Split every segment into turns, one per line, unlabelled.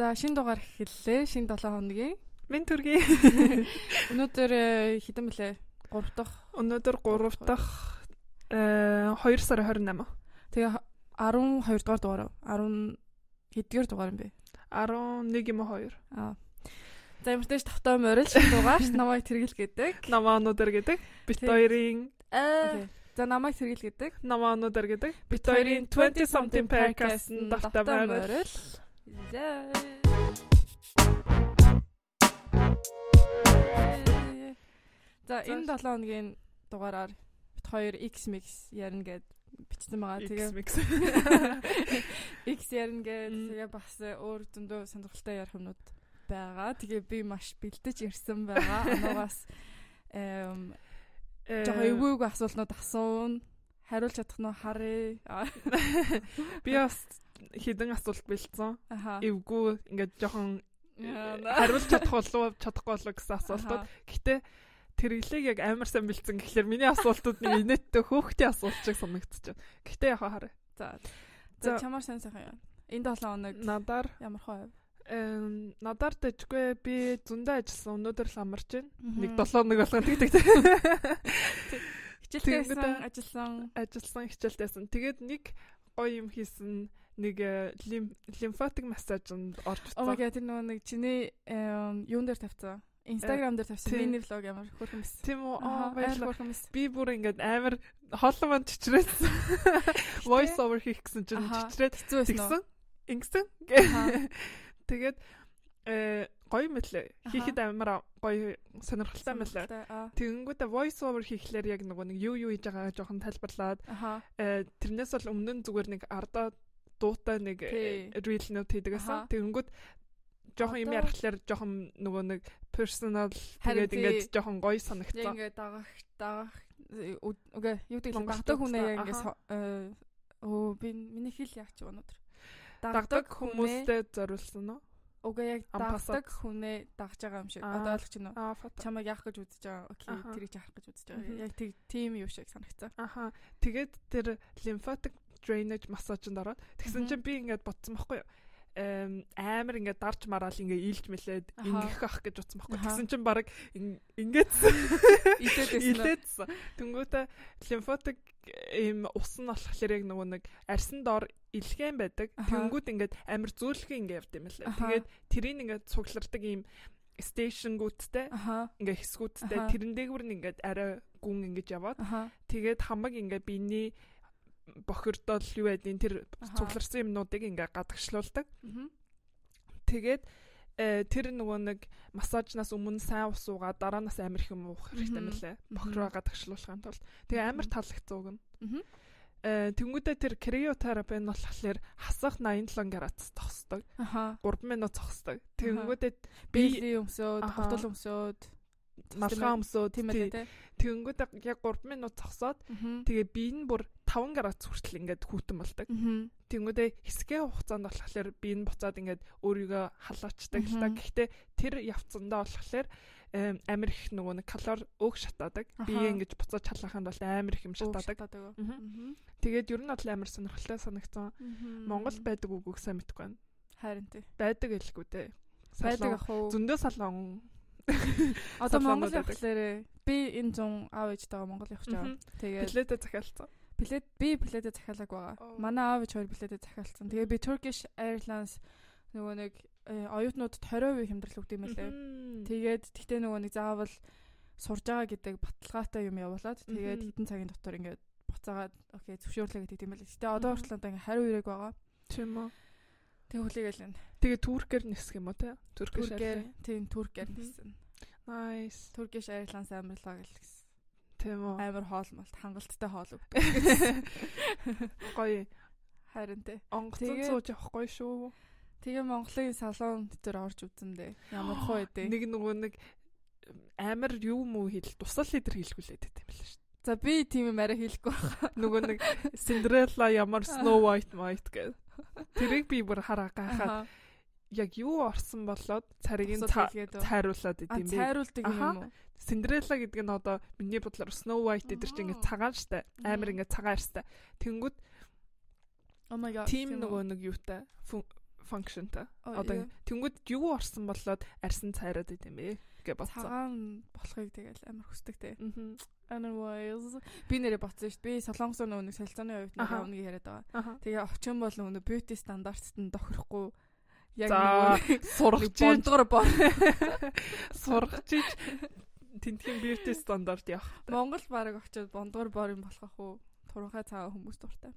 За шинэ дугаар эхэллээ. Шинэ 7 хоногийн.
Мен төргий.
Өнөөдөр э, хэдэн блэ? 3 дахь.
Өнөөдөр 3 дахь э 2 сарын 28.
Тэгээ 12 дугаар дугаар. 10 хэдгээр дугаар юм бэ?
11 юм уу 2.
Аа. За ямартай ч тавтай морил дугаар намайг тэргэл гэдэг.
Намаа өнөөдөр гэдэг. Бит хоёрын
Аа. За намайг тэргэл гэдэг.
намаа өнөөдөр гэдэг. Бит хоёрын 20 something podcast-ын давтаа морил.
За. Энэ 7 хоногийн дугаараар бит хоёр X mix ярина гэд бичсэн байгаа. Тэгээ
X-mix.
X ярина гэд тэгээ бас өөр зөндөө сонирхолтой ярих юмнууд байгаа. Тэгээ би маш бэлдэж ирсэн байгаа. Ануугаас эм
Э,
жоохон эвгүйг асуултууд асуун. Хариулж чадах нь харъя.
Би бас хідэн асуулт бэлдсэн. Эвгүй ингээд жоохон
Яа,
хариулж чадах болов чадахгүй болов гэсэн асуултууд. Гэтэ тэрглийг яг амар сайн бэлдсэн гэхэлэр миний асуултууд нэг инээдтэй хөөхтэй асуулт шиг санагдчихэв. Гэтэ яхаа хараа.
За.
За.
Чамаар сайн сайхан юм. Энэ 7 хоног
Надаар
ямар хөө?
эм надаар дэжгүй би зөндөө ажилласан. Өнөөдөр л амарч байна. Нэг
Мгм.
7 нэг болгон тэг тэг.
хичээлтэйсэн ажилласан.
Ажилласан хичээлтэйсэн. Тэгээд нэг гоё юм хийсэн. Нэг э, лим- лимфатик массажинд орж утсан.
god тэр нөгөө нэг чиний эм, юун дээр тавьсан. Instagram дээр тавьсан. Миний влог ямар хөөрхөн мэс.
Тийм үү?
Аа
Аа баярлалаа. Би бүр ингээд амар холломон чичрээсэн. Voice over хийх гэсэн чинь чичрээд
Хэцүү байсан уу?
тэгсэн. Ингэсэн. Тэгээд э гоё мэлээ.
Аха.
Хийхэд амар гоё сонирхолтой мэлээ.
Аа.
Тэгэнгүүтээ voice over хийхлээр яг нөгөө нэг юу юу хийж байгаагаа жоохон тайлбарлаад э тэрнээс бол өмнө нь зүгээр нэг ардаа дуутай нэг
Тий.
reel note хийдэг гэсэн. Тэгэнгүүт жоохон юм ярихлаар жоохон нөгөө нэг personal тэгээд ингээд жоохон гоё санагцсан.
ингээ дагах дагах үгүй юу гэдэг
Монгол
дагдаг хүнээ яг
дууцсан.
ингээ
Аха.
со- э, оо би миний хэл яг ч өнөөдөр.
Дагдаг хүмүүстэй зориулсан уу?
Уга яг дагдаг хүнээ дагж байгаа юм шиг. Одоо ойлгож байна уу? Чамайг яах гэж үзэж байгаа. Окей, тэрийг харах гэж үзэж байгаа. Яг тийм юу шиг санагцсан.
Аха. Тэгээд тэр lymphatic drainage массажинд ороод тэгсэн чинь би ингээд бодсон байхгүй юу? Амар ингээд дарж мараал ингээд ийлж мэлээд
Аха.
ингэх ах гэж бодсон байхгүй. Тэгсэн чинь баг ингээд илээдсэн. Тэнгүүтээ lymphatic ийм ус нь болохоор яг нөгөө нэг арьсан доор илгээн байдаг. Тэнгүүд ингээд амар зөөлхөн ингээд явд юм лээ. Тэгээд тэрийг ингээд цуглардаг ийм
Аха.
ингээ хэсгүүдтэй тэрэн дээгүүр нь ингээд арай гүн ингэж яваад тэгээд хамаг ингээ биений бохирдол юу байдیں۔ тэр цугларсан юмнуудыг ингээ гадагшлуулдаг. Тэгээд э, тэр нөгөө нэг массажнаас өмнө сайн ус уугаа дараанаас амар их юм уух хэрэгтэй.
Мгм.
Бохироо гадагшлуулахын тулд. Тэгээ
Мгм.
таалагдсан үг нь. Э тэнгүүдээ тэр криотерапи нь болохоор хасах 87 градус зогсдог.
Аха.
3 минут зогсдог. Тэнгүүдээ би
Биелийн өмсөөд,
Аха.
ховтол өмсөөд,
малгай өмсөөд
тийм ээ тий.
тэнгүүдээ яг 3 минут зогсоод тэгээ бие нь бүр 5 градус хүртэл ингээд хүүтэн болдог. Тэнгүүдээ хэсгээ хугацаанд болохоор бие нь буцаад ингээд өөрийгөө халаачдаг л та. Гэхдээ тэр явцсандаа болохоор эм, амар их нөгөө нэг калори өг шатаадаг. Бие ингэж буцаад чалаханд бол амар их юм шатаадаг. Тэгээд ер нь бол амар сонирхолтой санагдсан. Монгол байдаг үгүйг сайн мэдгүй байна.
харин тий.
Байдаг хэлэхгүй дээ.
Байдаг ах уу?
Зөндөө салон.
Одоо Монгол явахлаарэ би энэ зун аав ээжтэйгээ Монгол явах гэж байгаа. Тэгээд
Билетэ захиалцсан.
билет би билетэ захиалаг байгаа. Манай аав ээж хоёр билетэ захиалсан. Тэгээ би Turkish Airlines нөгөө нэг э, оюутнуудад 20% хямдрал өгд юм лээ. Тэгээд тэгтээ нөгөө нэг заавал сурж байгаа гэдэг баталгаатай юм явуулаад тэгээд хэдэн цагийн дотор ингээд буцаагаад окей зөвшөөрлөө гэдэг юм байл. Гэтэ одоо хүртэл одоо ингээд хариу ирээг байгаа.
Тийм үү.
Тэг хүлээгээл байна.
Тэгээ туркээр нисэх юм уу те?
Туркээр тийм туркээр
Мгм.
Гэсэн.
Nice.
Turkish Airlines амарлаа гэлсэн.
Тийм үү.
Амар хоол молт хангалттай хоол өгдөг.
Гоё.
Харин тий.
Онгоцон сууж явахгүй шүү.
Тэгээ Монголын салон дээр орж үзэндээ ямар хоо байдэ.
Нэг нөгөө нэг амар юу мүү хэл тусал лидер хэлгүүлээд байт юм байна шүү.
За би тийм юм арай хийхгүй байна.
Нөгөө нэг Cinderella ямар Snow White White гэдэг. Тэрийг би бүр хараа гайхаад яг юу орсон болоод царийг нь цайруулад идэм бэ.
цайруулдаг юм уу?
Cinderella гэдэг нь одоо миний бодлоор Snow White гэдэг чинь
Аа.
ингээд цагаан штэ. Амар
Мгм.
ингээд цагаан штэ. Тэнгүүд
Oh my god.
тим нөгөө нэг юутай functionтай.
Оо,
Одоо
юу?
тэнгууд юу орсон болоод арьсан цайраад идэм бэ гэж бодсон.
цагаан болохыг тэгэл амар хүсдэг те. Anyways би нэрээ ботсон шүү дээ. Би солонгос нөгөө нэг солилцооны үед нэг өмнө яриад байгаа. Тэгээ очин бол нөгөө beauty стандартт нь тохирохгүй яг
За
нөгөө
сургаж иж
бондгоор боо.
сургаж иж тентгийн beauty стандарт явах.
Монгол баг очиод бондгоор боор юм болох ах уу? Туранхай цаа хүмүүс дуртай.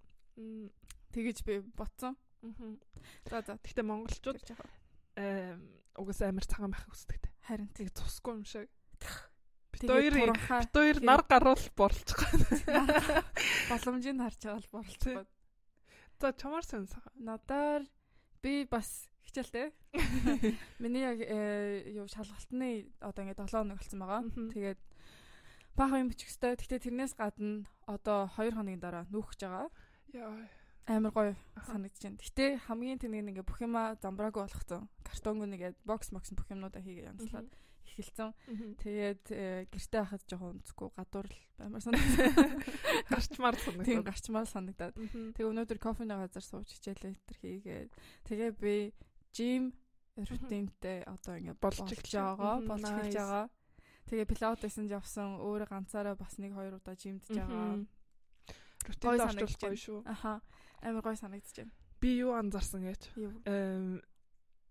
Тэгэж би ботсон. За за
Гэхдээ монголчууд
тэгж яах вэ?
эм угаасаа амар цагаан байх хүсдэг.
харин
Тэг цусгүй юм шиг. Бид
туранхай
бид хоёр нар гаруул борлож байгаа.
боломжийг харж байгаа л борлцоо.
За чамаар сага.
Надаар би бас хичээлтэй. Миний яг э, юу шалгалтны одоо ингээд 7 хоног болсон байгаа. Тэгээд бага юм бичих хэвээр. Гэхдээ тэрнээс гадна одоо 2 хоногийн дараа нүүх гэж байгаа.
Яа.
Амар гоё санагдаж байна. Гэтэ хамгийн тэнэг ингээ бүх юма замбраагүй болгоцсон. Картонг нэгээд бокс бокс бүх юмнуудаа хийгээ янзлаад эхэлсэн. Тэгээд э, гэртээ хахад жоохон өнцгөө гадуур л амар санагдав.
гарчмаар
Тийм
санагдав.
гарчмаар санагдаад. Тэгээ өнөөдөр кофений газар сууж хичээлээ өтер хийгээд тэгээ би жим рутинтэй одоо ингээ
Болж
байгаа, болж эхэлж байгаа. Тэгээ пилатесэнд явсан, өөрөө ганцаараа бас нэг хоёр удаа жимдж байгаа.
Рутинд
санагдаж
гоё шүү.
Аха. Амар гоё санагдаж байна.
Би юу анзаарсан гэж. Эм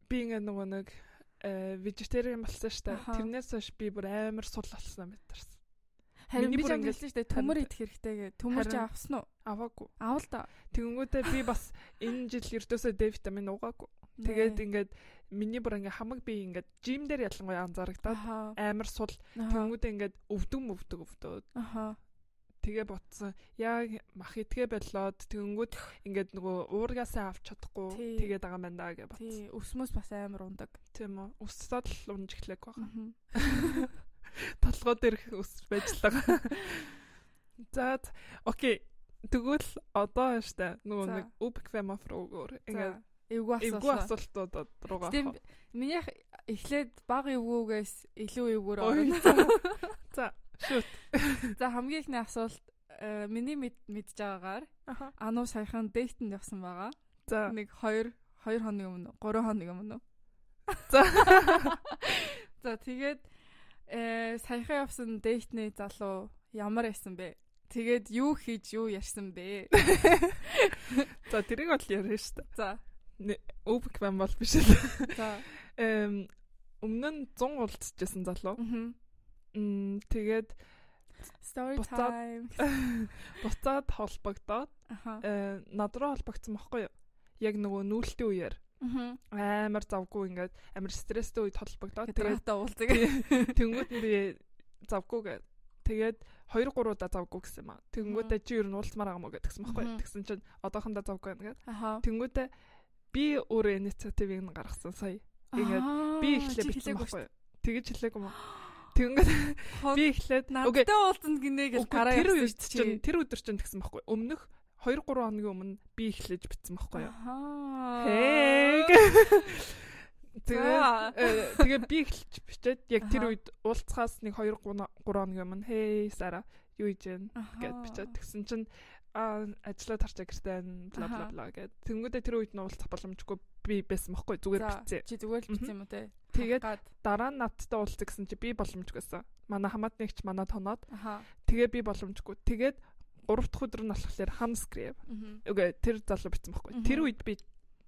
би ингээ нөгөө нэг э вегетариан болсон штэ. Тэрнээс хойш би бүр амар сул болсон мэдэрсэн.
Харин би ч
ингээд
шүү дээ. Төмөр идэх хэрэгтэй гэ. Төмөр
Харин-
авсан уу?
Аваагүй.
Авал та.
Тэгэнгүүтээ би бас энэ жил ердөөсөө D витамин угаагүй. Тэгээд ингээд миний бүр ингээ хамаг би ингээд жим дээр ялангуяа анзаарагдаад амар сул
Аха.
тэгэнгүүтээ ингээд өвдөг мөвдөг өвдөөд
Аха.
тэгээ ботсон. Яг мах итгэ болоод тэгэнгүүт ингээд нөгөө уургаасаа авч чадахгүй тэгээд байгаа юм байна гэж ботсон.
Тий, өсмөс бас амар ундаг.
Тийм үү. Өссөд л унж эхлэх байгаа. Толгой дээр ус байжлаа. За т- окей. Тэгвэл одоо штэ нөгөө
За.
нэг үбквэмоф руугаар ингээд
Эвгүй
эвгүй
асуулаа.
асуултуудад руугаа.
Тийм минийх эхлээд баг эвгүйгээс илүү эвгүүр
Ой,
орно.
За шүт.
За хамгийн ихний асуулт э, миний мэд мэдж байгаагаар. Ану саяхан дейтэнд явсан байгаа.
За.
Нэг 2 2 хоногийн өмнө, 3 хоногийн өмнө.
За.
За тэгээд э саяхан явсан деййтний залуу ямар байсан бэ? Тэгээд юу хийж юу ярьсан бэ?
За тэрийг бол ярина штэ.
За.
Үбквэм бол биш л.
За.
Эм өмнө нь 100 уулзчихсан залуу. Мм тэгээд
Story time.
буцаад холбогдоод э над руу холбогдсон байхгүй юу? Яг нөгөө нүүлтийн үеэр амар завгүй ингээд амар стресстэй үед холбогдоод
Тэгээд уулзаг.
тэнгууд нь би завгүй гээд тэгээд 2 3 удаа завгүй гэсэн юм аа. Тэнгуудээ чи юу н уулзмаар байгаа мó гэдгсэн байхгүй юу? Тэгсэн чинь одоохондоо завгүй байна гээд.
Аха.
Би өөрөө инициативыг нь гаргасан сая. Ингээд би эхлээ бичсэн байхгүй? Тэгэж хэлээгүй юм уу? Тэнгууд би эхлээд
Надтай уулзна гинэ гэж гараа
тэр үед
чи.
чинь тэр өдөр чинь тэгсэн байхгүй өмнөх 2 3 хоногийн өмнө би эхлэж битсэн байхгүй юу. Хэг тэгээ тэгээ би эхэлж бичээд яг тэр үед уулзахаас нэг 2 3 хоногийн өмнө хей сара юу хийж
Ахаа.
гэд бичээд тэгсэн чинь а ажиллаад харчаа гэртээ бла бла бла гэд тэнгүүдээ тэр үед нь уулзах боломжгүй би байсан байхгүй зүгээр
За,
бичсэн
Чи зүгээр л
Мгм.
бичсэн юм уу те?
Тэгээд- дараа нь надтай уулзах гэсэн чи би боломжгүйсэн манай хамаатнэгч манай тоноод тэгээ би боломжгүй тэгээд 3 дахь өдөр нь болохоор ханскрив
Мгм.
Үгүй тэр залуу битсэн байхгүй. Тэр үед би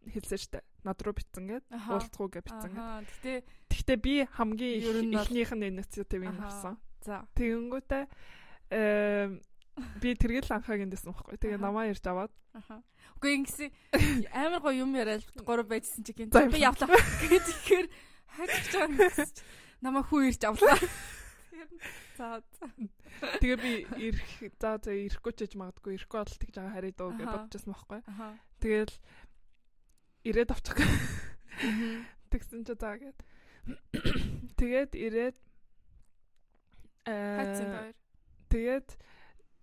хэлсэн штэ. Над руу битсэн гээд
Аха.
уулзах уу гэж битсэн.
Аха. Гэтэ
Гэхдээ би хамгийн ихнийх нь инициативыг
Аха.
авсан.
за.
Тэгэнгүүтээ эм би тэргэл анхаагийн дэсэн байхгүй. Тэгээ намаа ирж аваад
Аха. Үгүй ингэсэн амар гоё юм яриад гурав байжсэн чи гин. Би явлаа. гэж ихээр хаачих чам гэсэн чи намаа хүү ирж авлаа. За.
тэгээ би ирэх за за ирэхгүй ч гэж магадгүй ирэхгүй бол тэгж байгаа харъя дөө гэж бодчихсон байхгүй.
Аха.
Тэгэл ирээд авчих.
Мгм.
Тэгсэн чи заа гээд. Тэгээд ирээд э тэгээд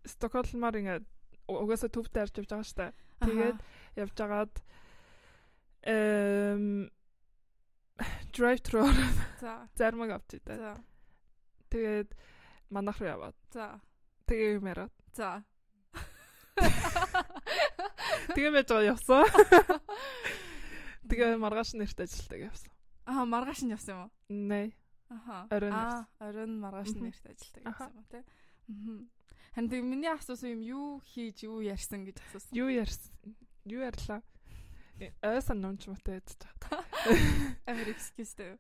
Стокгольмаар ингээд угаасаа төвтэй арч явж байгаа штэ. Тэгээд явж агаад эм drive thru
за.
зармаг авч идэ.
За.
Тэгээд манайх руу яваад
За.
тэгээ юм яриад.
За.
Тэгээ байж байгаа явсан. Тэгээ маргааш нэрт ажилтдаг явсан.
Аа, маргааш нь явсан юм уу?
Нэ.
Аха.
Оройн
Аа, оройн маргааш нэрт ажилтдаг явсан юм тий. Аа. Хан тэг миний асуусан юм юу хийж юу ярьсан гэж асуусан.
Юу ярьсан? Юу ярьлаа? Айсан номч мөтэй ядчих.
Амар excuse дээ.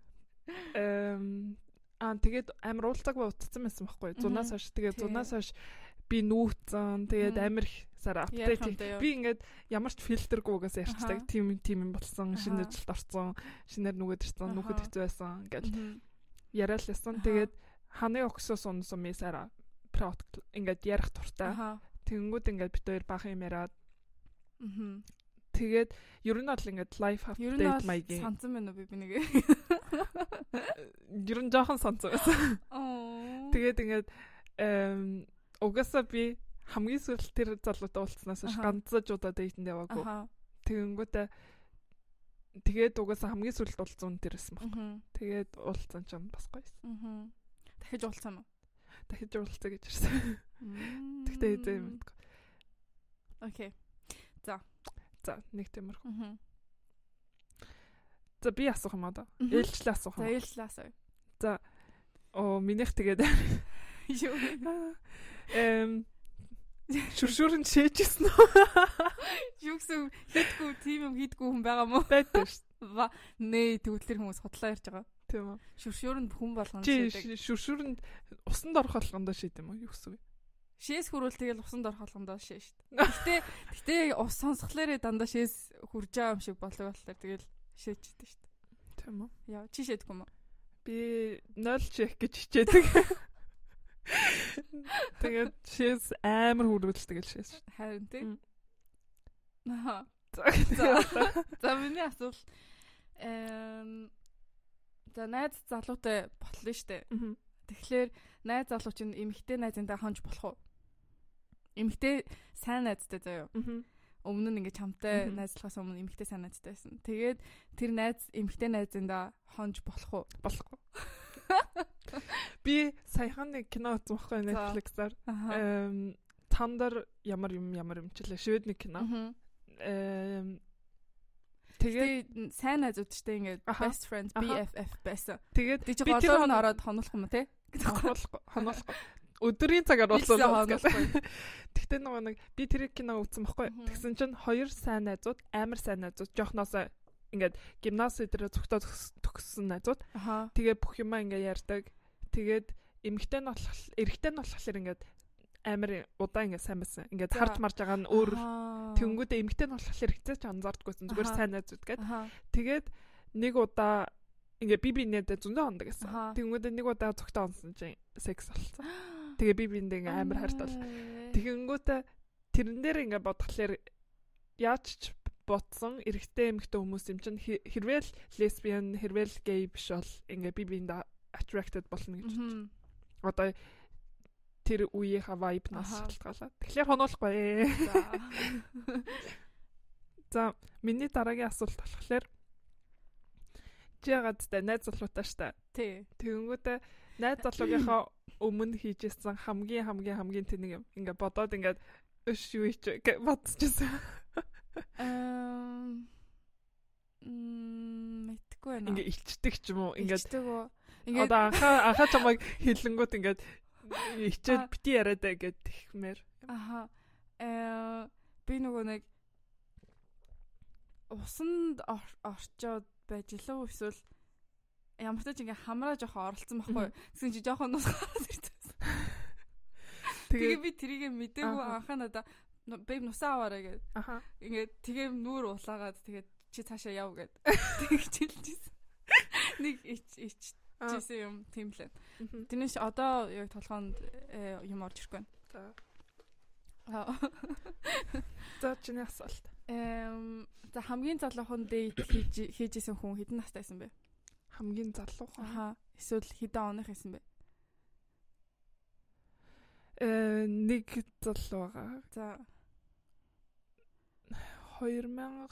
Эм аа тэгээд амар уулзаг ба утцсан байсан байхгүй. Зунаас хойш. Тэгээд зунаас хойш би нүүцэн тэгээд амар их сар апдейт би ингээд ямар ч фильтргүйгээс ярьцдаг тим тим юм болсон шинэ ажилд орсон шинээр нүгэд ирсэн нүхэд хэцүү байсан ингээд яриад лсэн тэгээд ханы оксос унсан ми прот ингээд ярих туртай тэгэнгүүт ингээд бит хоёр баах юм яриад. Тэгээд ер нь бол ингээд лайф апдейт маягийн
сансан байна уу би нэг
ер нь жоохон сансан байсан. Тэгээд ингээд эм угаасаа би хамгийн сүүлд тэр залуутай уулзснаас ш ганцаж удаа дейтэнд яваагүй. Тэгэнгүүтээ тэгээд угаасаа хамгийн сүүлд уулзсан тэрсэн баг. Тэгээд уулзсан ч бас гоёсэн.
Дахиж уулзсан уу?
Дахиж уулзаа гэж ирсэн. Тэгтээ хэзээ юм бэ?
Окей. За.
За, нэг тиймэрхүү. За би асуух юм аа да. Ээлжлээ асуух юм.
За, ээлжлээ асууя.
За. Оо, минийх тэгээд
Юу?
Эм шүршүрэн шээжсэн үү?
Юу гэсэн хийдгүү тийм юм хийдгүү хүн байгаа мó?
Байдаг шүү.
Нээ төвдлэр хүмүүс хотлоо ярьж байгаа.
Тийм үү.
Шүршүрэнд хүн болгоно
шээдэг. Шүршүрэнд усанд орох болгондоо шийдэм үү? Юу гэсэн вэ?
Шээс хөрвөл тэгэл усанд орох болгондоо шээ шүү дээ. Гэтэ гэтэ ус сонсхолоорээ дандаа шээс хурж байгаа юм шиг болоо болохоор тэгэл шээчихдээ шүү дээ.
Тийм үү.
Яа, чи шээдэг юм уу?
Би 0 шээх гэж хичээдэг. Тэгээд шээс амар хүрүүлдэг л шээс.
Харин тийм. Аа. За миний асуул эм за найз залуутай ботлоо штэ. Тэгэхээр найз залуу чинь эмэгтэй найзынтай хонж болох уу? Эмэгтэй сайн найзтай заяа. Өмнө нь ингээд чамтай найзлахаас өмнө эмэгтэй сайн найзтай байсан. Тэгээд тэр найз эмэгтэй найзындаа хонж болох уу?
Болохгүй. Би саяхан нэг кино үзсэн байхгүй Netflix-аар. Эм тандар ямар юм ямар юм чилээ. Шведний кино. Эм
Тэгээд сайн найзууд штэ ингээд best friends BFF байсан.
Тэгээд
би тэр голоор нь ороод хонолох юм те?
Хонолох хонолох. Өдрийн цагаар болсоо. Тэгтээ нөгөө нэг би тэр кино үзсэн байхгүй. Тэгсэн чинь хоёр сайн найзууд, амар сайн найзууд жоохноосоо ингээд гимнази дээр зөвхтөө төгссөн найзууд. Тэгээ бүх юмаа ингээд ярьдаг. Тэгээд эмэгтэй нь болох эрэгтэй нь болохоор ингээд амар удаа ингээд сайн байсан. Ингээд харж марж байгаа нь өөр тэнгүүдээ эмэгтэй нь болохоор хэрэгцээ ч анзаардаггүйсэн. Зүгээр сайн найзууд гээд. Тэгээд нэг удаа ингээ би би нэрдэ зөндөө ондог гэсэн. Тэнгүүдээ нэг удаа зөвхтөө онсон чинь секс болсон. Тэгээ би биэндээ ингээ амар хайртал. Тэгэнгүүтээ тэрэн дээр ингээ бодглохлоор яаж ч ботсон эрэгтэй эмэгтэй хүмүүс юм чинь хэрвээ л лесбиан хэрвээ л гей биш бол ингээ би биэнд attracted болно гэж бодчих. Одоо тэр үеийнхаа vibe-наас шалтгаалаад. Тэгэхээр хоноохгүй. За, миний дараагийн асуулт болохоор чи тэ найз залуутай штэ.
Тий.
Тэгэнгүүтээ найз залуугийнхаа өмнө хийжсэн хамгийн хамгийн хамгийн тэнэг юм. Ингээ бодоод ингээд өш юу ич бодчихсон.
Эм мм мэдгүй байна.
Ингээ ичдэг ч юм уу? Ингээд? Ингээд одоо анхаа анхаа чамайг хилэнгүүт ингээд ичээд бити яриад гэд тэгмээр.
Аха. Э би нөгөө нэг усанд орчоод байж илүү эсвэл ямар ч ингээ хамраа жоохон оролцсон байхгүй. Тэгсэн чи жоохон нус гараад ирсэн. Тэгээ би тэрийг мэдээгүй анхаа надаа бэм нусаа аваарай гэд. Аха. Ингээд тэгээ нүүр улаагаад тэгээд чи цаашаа яв гэд. Тэгж хэлчихсэн. Нэг ич ич жисэн юм тийм л. Тэрнээс одоо яг толгоонд э, юм орж ирэхгүй байна.
За. За чиний асуулт.
Эм за хамгийн залуухан дейт хийж хийжсэн хүн хэдэн настай байсан бэ?
Хамгийн залуухан.
Аха. Эсвэл хэдэн оных байсан бэ?
Э нэг залуу байгаа.
За
2000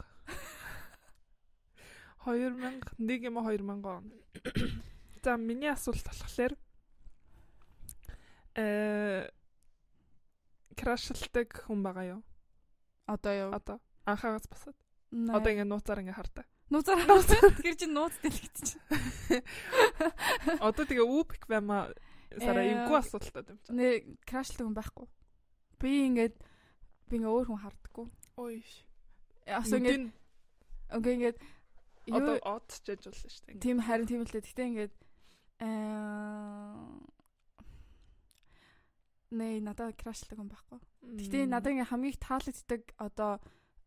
2001 юм уу 2000 он. За миний асуулт болохоор э крашлдаг хүн байгаа юу?
Одоо юу?
Одоо анхаагаас басаад. Одоо ингэ нууцаар ингэ хардаг.
Нууцаар нууцаар гэр чинь нууц дэлгэдэж.
Одоо тэгээ үбик баймаа сара эвгүй асуудалтай юм чинь.
Нэ крашлдаг хүн байхгүй. Би ингээд би ингээ өөр хүн хардггүй.
Ой.
Асуу ингээд Окей ингээд
одоо од ч яж болно шүү дээ.
Тийм харин тийм л дээ. Гэтэ ингээд аа Нэ надад крашлдаг хүн байхгүй. Гэтэ надад ингээ хамгийн таалагддаг одоо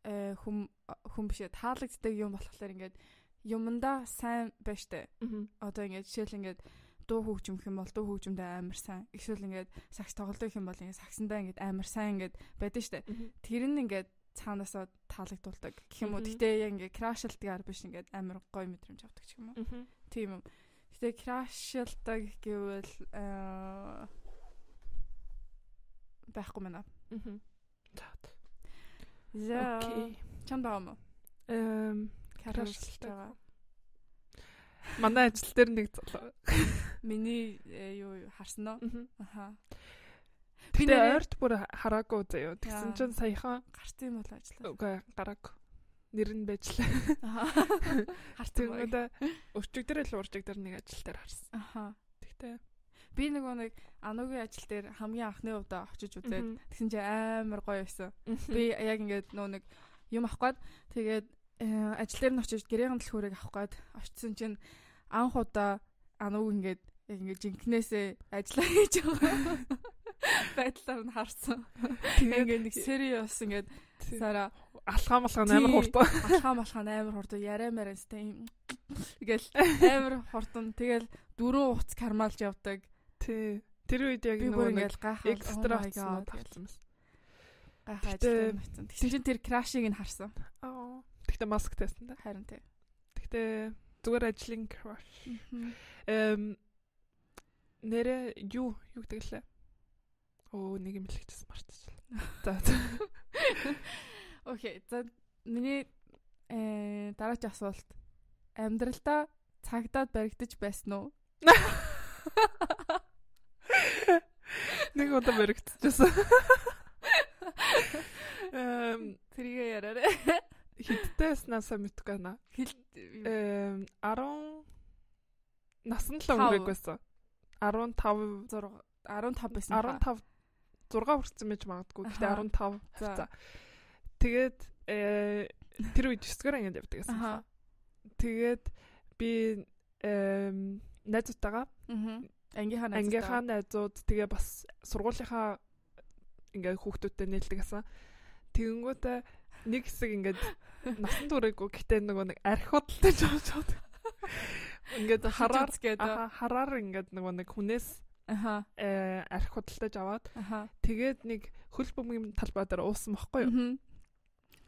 э, хүм хүн биш таалагддаг юм болохоор ингээд юмдаа сайн байж тээ. Одоо ингээд жишээл ингээд дуу хөгжимх юм бол дуу хөгжимдээ амар сайн. Эсвэл ингээд сакс тоглодог юм бол ингээд саксандаа ингээд амар сайн ингээд байдаг штэ. Тэр нь ингээд цаанаасаа таалагдуулдаг гэх юм уу. Гэтэ яг ингээд крашлдгаар биш ингээд амар гоё мэдрэмж авдаг ч юм уу. Тийм юм. Гэтэ крашлдаг гэвэл аа байхгүй мэнэ. Аа. За. Окей. Чам байгаа мó?
Эм, крашлж байгаа. Манай ажил дээр нэг залуу.
Миний э, юу харсан уу?
Аха. Тэгээ ойрт бүр хараагүй заяа. Тэгсэн чинь саяхан
гарсан юм бол ажиллаа.
Үгүй гараагүй. Нэр нь байжлаа.
Харсан юм
да. Урчиг дээр л урчиг дээр нэг ажил дээр харсан.
Аха.
Тэгтээ
би нөгөө нэг анугийн ажил дээр хамгийн анхны удаа очиж үзээд тэгсэн чинь амар гоё байсан. Би яг ингээд нөгөө нэг юм авах гээд тэгээд э, ажил дээр нь очиж гэрээхэн дэлхүүрийг авах гээд очсон чинь анх удаа ануг ингээд яг ингээд жинкнээсээ ажиллаа хийж байгаа байдлаар нь харсан. Тэгээд нэг serious ингээд сара
алхам алхам амар хурдан
алхам алхам амар хурдан яриа маранастай юм Тэгэл амар хурдан тэгэл дөрөв уц кармалж явдаг.
Тий. Тэр үед яг
нөгөө нэг гайхаад
экстра болсон болсон.
Гайхаад байсан. Тэгсэн чинь тэр крашиг нь харсан.
Аа. Тэгтээ маск тайсан да.
Харин тий.
Тэгтээ зүгээр ажлын краш. Эм нэрэ юу юу гэдэглээ. Оо нэг юм хэлчихсэн мартчихлаа. За.
Окей. За миний э дараач асуулт амьдралдаа цагдаад баригдаж байсан уу?
Нэг удаа баригдчихсан. Эм
тэрийг яраарэ.
Хиттэйснасаа мэдгүй байна. Эм 10 насан л өнгөрөг байсан. 15
6 15 байсан.
15 6 хүрсэн байж магадгүй. Гэтэ 15. За. Тэгээд э тэр үед 9 дугаар ангид явдаг гэсэн. Тэгээд би эм найзуудтайгаа
ангийнхаа найзууд
ангийнхаа найзууд тэгээ бас сургуулийнхаа ингээ хүүхдүүдтэй нээлтгээсэн. Тэгэнгүүтээ нэг хэсэг ингээд насан туршаагүй гэтээ нөгөө нэг арх худалдаж авч чад. Ингээд хараар хараар ингээд нөгөө нэг хүнээс аха э арх худалдаж аваад тэгээд нэг хөл бөмбөгийн талбай дээр уусан бохгүй юу?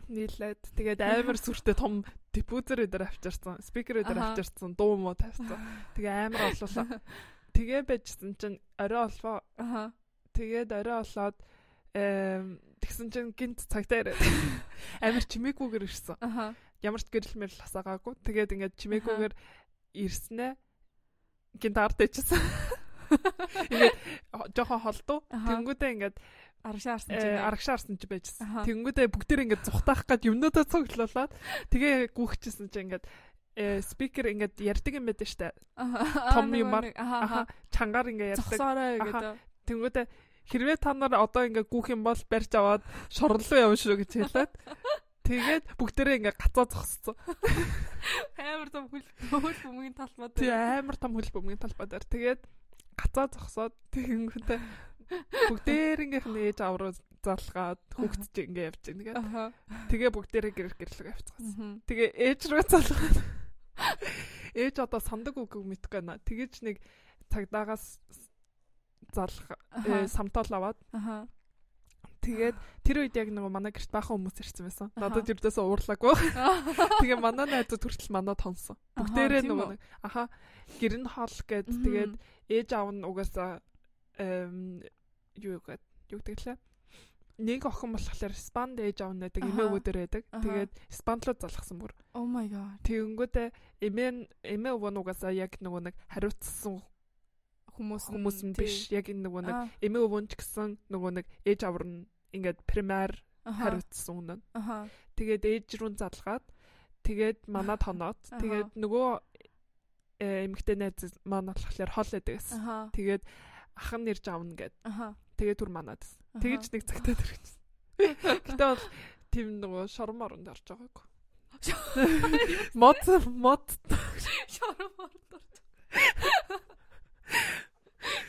нийлээд тэгээд амар сүртэй том диффузер дээр авчирсан, спикер дээр авчирсан, дуу муу тавьсан. Тэгээ амар олуулаа. Тэгээ байжсэн чинь орой олвоо. Аха. Тэгээд орой олоод тэгсэн чинь гинт цагтаа ирээд амар чимээгүйгээр ирсэн. Аха. Ямар ч гэрэл мэрл хасаагаагүй. Тэгээд ингээд чимээгүйгээр ирснээ гинт ард дэжсэн. Ингээд жоохон холдуу. Тэнгүүдээ ингээд
арагшаа арсан чинь
арагшаа арсан чи байжсэн. Тэнгүүдээ бүгдээр ингээд зүхтаах гээд юмнуудаа цуглуулад тэгээ гүөхчихсэн чи ингээд э спикер ингээд ярьдаг юм байдаг штэ. Том юмар. Аха. Чангаар ингээд ярьдаг.
Зогсоорой гэдэг.
Тэнгүүдээ хэрвээ та нар одоо ингээд гүөх юм бол барьж аваад шорлоо явна шүү гэж хэлээд Тэгээд бүгдээрээ ингээ гацаа зогссон.
Амар том хөл хөл бөмбөгийн талбай
дээр. Тий амар том хөл бөмбөгийн талбай дээр. Тэгээд гацаа зогсоод тэгэнгүүтээ Бүгдээрнгийнх нь ээж авруу залгаад хүүхдч ингээ явж байгаа. Тэгээ бүгдээрээ гэр гэрлэг авчихсан. Тэгээ ээж рүү залгаад. Ээж одоо сандаг үг мэдгүй байна. Тэгэж нэг цагдаагаас залах э, самтал аваад. Тэгээд тэр үед яг нөгөө манай гэрт баахан хүмүүс ирсэн байсан. Надад юрдээс уурлаагүй. Тэгээ манай найзууд хүртэл манад тонсон. Бүгдээрээ нөгөө нэг аха гэр нь хоол гээд тэгээд ээж аав нь угаасаа юу гэдэг юу гэдгэлээ нэг охин болохоор спанд ээж аав нэдэг эмээ өвөдөр байдаг. Тэгээд спандлууд залгсан бүр.
Oh my god.
Тэгэнгүүтээ эмээ эмээ өвөнугасаа яг нөгөө нэг хариуцсан хүмүүс хүмүүс нь биш. Яг энэ нөгөө нэг эмээ өвөн ч гэсэн нөгөө нэг ээж авар нь ингээд пример хариуцсан үнэн. Тэгээд ээж рүү залгаад Тэгээд манад хоноод тэгээд нөгөө э, эмэгтэй найз маань болохоор хол байдаг гэсэн. Тэгээд ах нь нэрж авна гэд. Тэгээд түр манад. Тэгэж нэг цагтаа тэрэгсэн. Гэтэ бол тийм нөгөө шорон моронд орж байгаагүй. Мод мод
шорон моронд орж.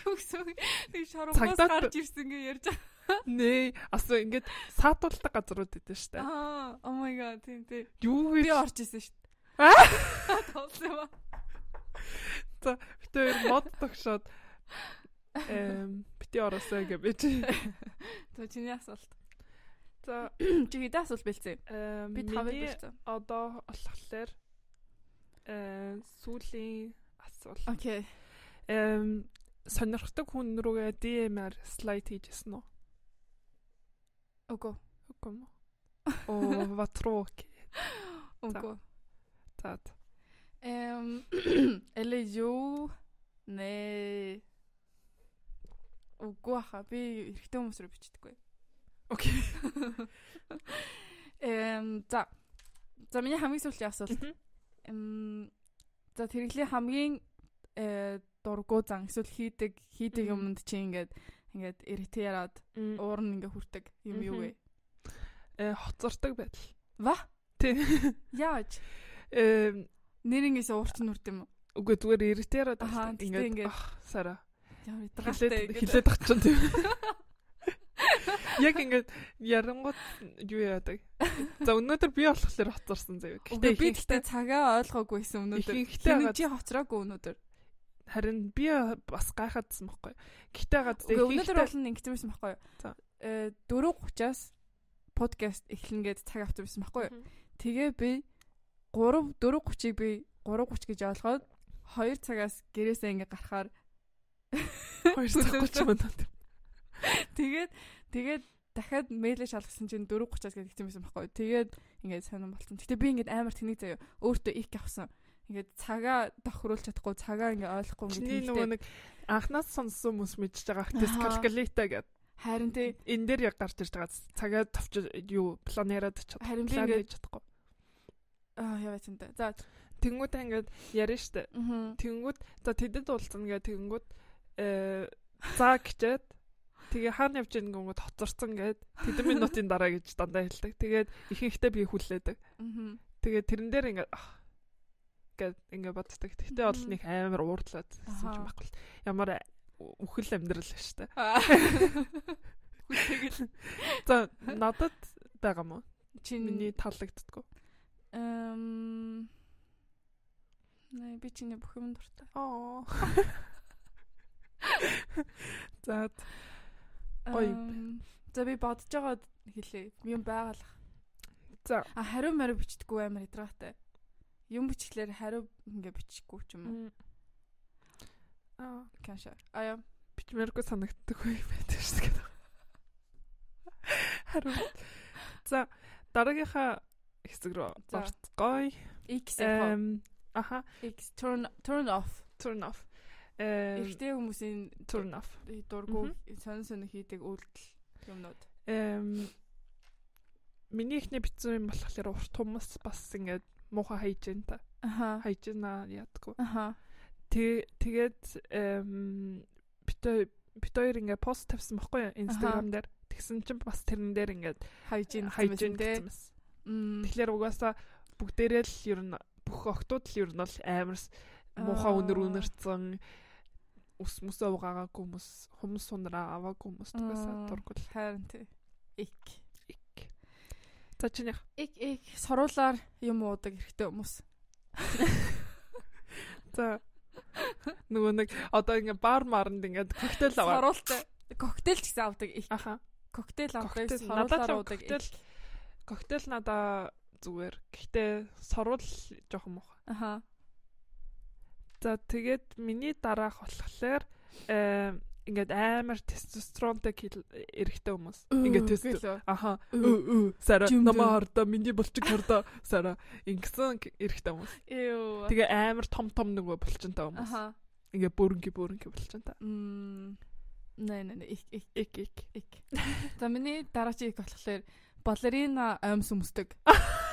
Үгүй ээ шоромоос гарч ирсэн гэж ярьж байгаа.
Нээ, асуу ингээд саатуулдаг газрууд идэв штэ.
Аа, oh my god, тийм тийм.
Юу вэ?
Би орж исэн штэ. Аа. Толсон ба.
За, битээр мод тогшоод эм бити ороосоо гэж бич.
За, чиний асуулт.
За,
чи хэдэн асуулт бэлцээ?
Эм
би тавыг бэлцээ.
Одоо болохоор э сүүлийн асуулт.
Окей.
Эм сонирхдаг хүн рүүгээ DM-аар слайд хийжсэн үү?
Үгүй.
Үгүй мó. Оо, ватрок.
Үгүй.
За.
Эм эле юу нэ Үгүй хаа би эрэгтэй хүмүүс рүү бичдэггүй.
Окей.
Эм за. За миний хамгийн сүүлийн асуулт. Эм за тэрэглийн хамгийн э дургу зан эсвэл хийдэг хийдэг юмд чи ингээд ингээд ирэтэ яраад уур нь ингээ хүрдэг юм юу вэ?
Э хоцордог байдал.
Ва?
Тий.
Яаж?
Э
нэрнгээс уурч нүрд юм уу?
Үгүй зүгээр ирэтэ яраад
ингээд
сара.
Ямар идэгтэй
хилээд ах чинь тийм. Яг ингээд ярангууд юу яадаг. За өнөөдөр би болохоор хоцорсон заяа.
Гэтэ би гэхдээ цагаа ойлгоогүйсэн өнөөдөр. Ихэнхдээ чи хоцроогүй өнөөдөр.
Харин би бас гайхаадсан байхгүй. Гэтэ гад
өнөөдөр бол ингэсэн байхгүй. Э 4:30-аас подкаст эхлэнэ гэд цаг авсан байсан байхгүй. Тэгээ би 3 4:30-ыг би 3:30 гэж ойлгоод 2 цагаас гэрээсээ ингээ гарахаар
2 цаг 30 минут.
Тэгээд тэгээд дахиад мэйлээ шалгасан чинь 4:30-аас гэдэг хэлсэн байсан байхгүй. Тэгээд ингээд сонирн болсон. Гэтэ би ингээд амар тэнийг заяа өөртөө их авсан ингээд цагаа тохируулж чадахгүй цагаа ингээ ойлгохгүй
ингээд тийм нөгөө нэг анхнаас сонссон хүмүүс мэдчихэж байгаа хэвчээс калькулята гэдэг.
Харин тий
энэ дээр яг гарч ирж байгаа цагаа товч юу планераад чадахгүй.
Харин би ингээд чадахгүй. Аа вэ тэ. За
тэнгууд ингээд ярина штэ. Тэнгууд за тэдэд уулзна гэ тэнгууд э за гэчээд тэгээ хаана явж байгаа гингүүд хоцорсон гээд тэдэн минутын дараа гэж дандаа хэлдэг. Тэгээд ихэнхдээ би хүлээдэг. Тэгээд тэрэн дээр ингээд гэд ингээ боддог. Тэгтээ бол нэг амар уурдлаад гэсэн юм байхгүй. Ямар үхэл амьдрал шүү дээ.
Хүлээгэл.
За надад байгаа мó. Чи миний таалагддаггүй.
Эм Нэ би чиний бүх юм дуртай.
Аа. За Ой.
За би бодож байгаа хэлээ. Юм байгалах.
За.
А хариу мариу бичдэггүй амар идраатай юм бичлэр хариу ингээ бичихгүй ч юм уу. Аа, каша. Ая
бичмээргүй санагддаг үе байдаг шүү дээ. Хариу. За, дараагийнхаа хэсэг рүү орцгоё.
X
аха
X turn turn off.
Turn off.
Э Эхтэй хүмүүсийн
turn off.
Дургу сонь сонь хийдэг үйлдэл юмнууд.
Эм миний ихний бичсэн юм болохоор урт хүмүүс бас ингээд муухай хайж гэн та.
Аха.
Хайж гэнэ яадаггүй.
Аха.
Тэг тэгээд бит бит хоёр ингээ пост тавьсан байхгүй юу Instagram дээр. Тэгсэн чинь бас тэрэн дээр ингээд
хайж гэн
хайж гэн гэсэн. Тэгэхээр угаасаа бүгдээрээ л ер нь бүх октод л ер нь бол амар муухай өнөр өнөрцөн ус мус авгаагүй хүмүүс хүмүүс сунраа аваагүй хүмүүс тугасаа дургуул.
Харин тий. Ик.
Чинийх.
Ик ик соруулаар юм уудаг эрэгтэй хүмүүс.
За нөгөө нэг одоо ингээ бар маранд ингээ коктейл аваа.
Соруултай. Коктейл ч гэсэн авдаг.
Аха.
Коктейл авдаг соруулаар уудаг
коктейл. Коктейл надаа зүгээр. Гэхдээ соруул жоохон муухай.
Аха.
За тэгээд миний дараах болохоор э ингээд амар тестостеронтой эрэгтэй хүмүүс. Ингээд тест. Аха. Сара намаар да миний болчих харда сара ингэсэн эрэгтэй хүмүүс. Тэгээ амар том том нөгөө булчинтай хүмүүс.
Аха.
Ингээ бөөрнги бөөрнги булчинтай.
Мм. Нэ нэ нэ ик ик
ик ик
ик. За миний дараагийн ик болохоор балерина аймс өмсдөг.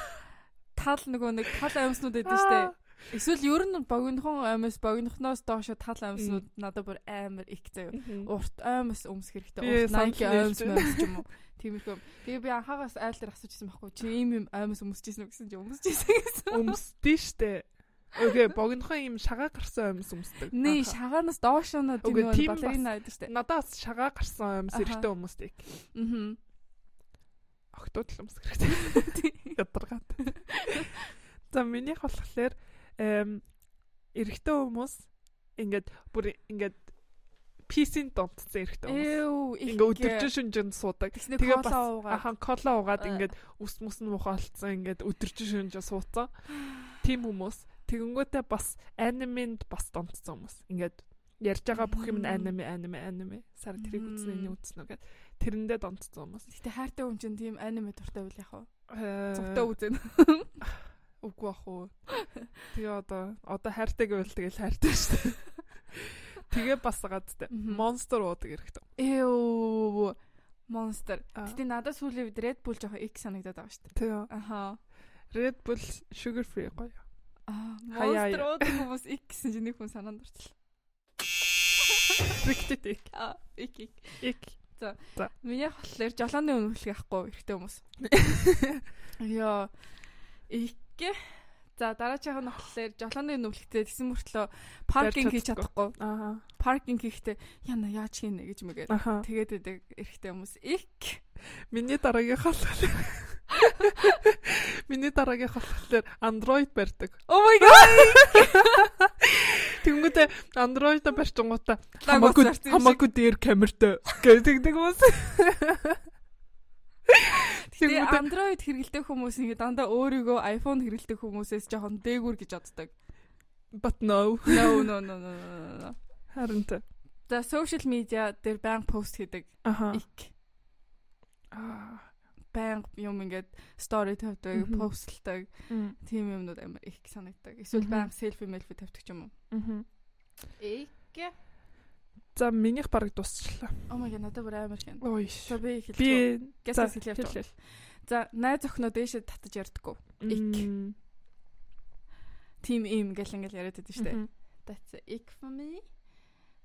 тал нөгөө нэг тал амьснууд байдаг штэ. Эсвэл ер нь богинохон амьс богинохноос доошо тал амьснууд надад бүр амар их заяа. Урт амьс өмс хэрэгтэй. Урт амьс амьс ч юм уу. Тиймэрхүү. Тэгээ би анхаагаас айлтар асуужсэн байхгүй. Чи ийм юм амьс өмсөжсэн үү гэсэн чи өмсөжсэн гэсэн.
Өмсдөө штэ. Окей, богинохон юм шагаа гарсан амьс өмсдөг.
Нээ шагаанаас доош нь тийм балерина байдаг штэ.
Надаас шагаа гарсан амьс эртээ өмсдөг.
Аа.
Октод л өмсөх хэрэгтэй. Ядаргаад. За минийх болохоор эрэгтэй хүмүүс ингээд бүр ингээд PC-н донтсон эрэгтэй
хүмүүс.
Ингээ өдөржин шүнжэнд суудаг.
Тэгээ бас
ахан кола уугаад ингээд ус мус нь мухаалцсан ингээд өдөржин шүнжээ сууцсан. Тим хүмүүс тэгэнгүүтээ бас анименд бас донтсон хүмүүс. Ингээд ярьж байгаа бүх юм аниме аниме аниме сар тэрийг үзнэ энэ үзнэ гэд тэрэндээ донтсон хүмүүс.
Гэтэ хайртай хүн чинь тийм аниме дуртай үл яах вэ? Зүгтээ үзэн.
Үгүй ах уу. Тэгээ одоо одоо хайртай гэвэл тэгэл хайртай шүү дээ. Тэгээ бас гадтай. Монстер уудаг хэрэгтэй.
Эё Монстер. Гэтэ надад сүүлийн үед Red Bull жоохон их санагдаад байгаа шүү дээ.
Тэгээ.
Аха.
Red Bull sugar free гоё.
Аа, Monster уудаг хүмүүс их гэсэн чинь нэг хүн санаанд орчлоо.
Риктэт их.
Аа, их их.
Их.
За. Миний болохоор жолооны үнэлэх яахгүй эрэгтэй хүмүүс. Яа. Их. За дараагийн нь болохоор жолооны нүвлэгтэй тэгсэн мөртлөө паркинг хийж чадахгүй.
Аа.
Паркинг хийхдээ яна яаж хийнэ гэж мэгээд. Тэгээд байдаг эрэгтэй хүмүүс. Их.
Миний дараагийн болохоор Миний дараагийн болохоор Android барьдаг.
Oh my god.
Тэнгүүтээ Android барьчингуудаа хамаагүй хамаагүй дээр камертай гэдэг хүмүүс.
Тэгээ Android хэрэглэдэг хүмүүс ингэ дандаа өөрийгөө iPhone хэрэглэдэг хүмүүсээс жоохон дээгүр гэж боддог.
But no.
No no no no.
Харин тэ.
За social media дээр банк пост хийдэг. Ик. Аа баян юм ингээд стори тавьдаг, постлдаг. Тийм юмнууд амар их санагддаг. Эсвэл баян селфи мэлфи тавьдаг ч юм уу.
Аа.
Эгэ.
За минийх бараг дуусчлаа.
Oh my god, надад бүр амар хэн.
Ой.
За би хэлчихв.
Би
гэсээс хэлээ. За найз охиноо дээшээ татаж ярьдаггүй. Ик. Тим им гэл ингээл яриад байдаг дээ. That's ick for me.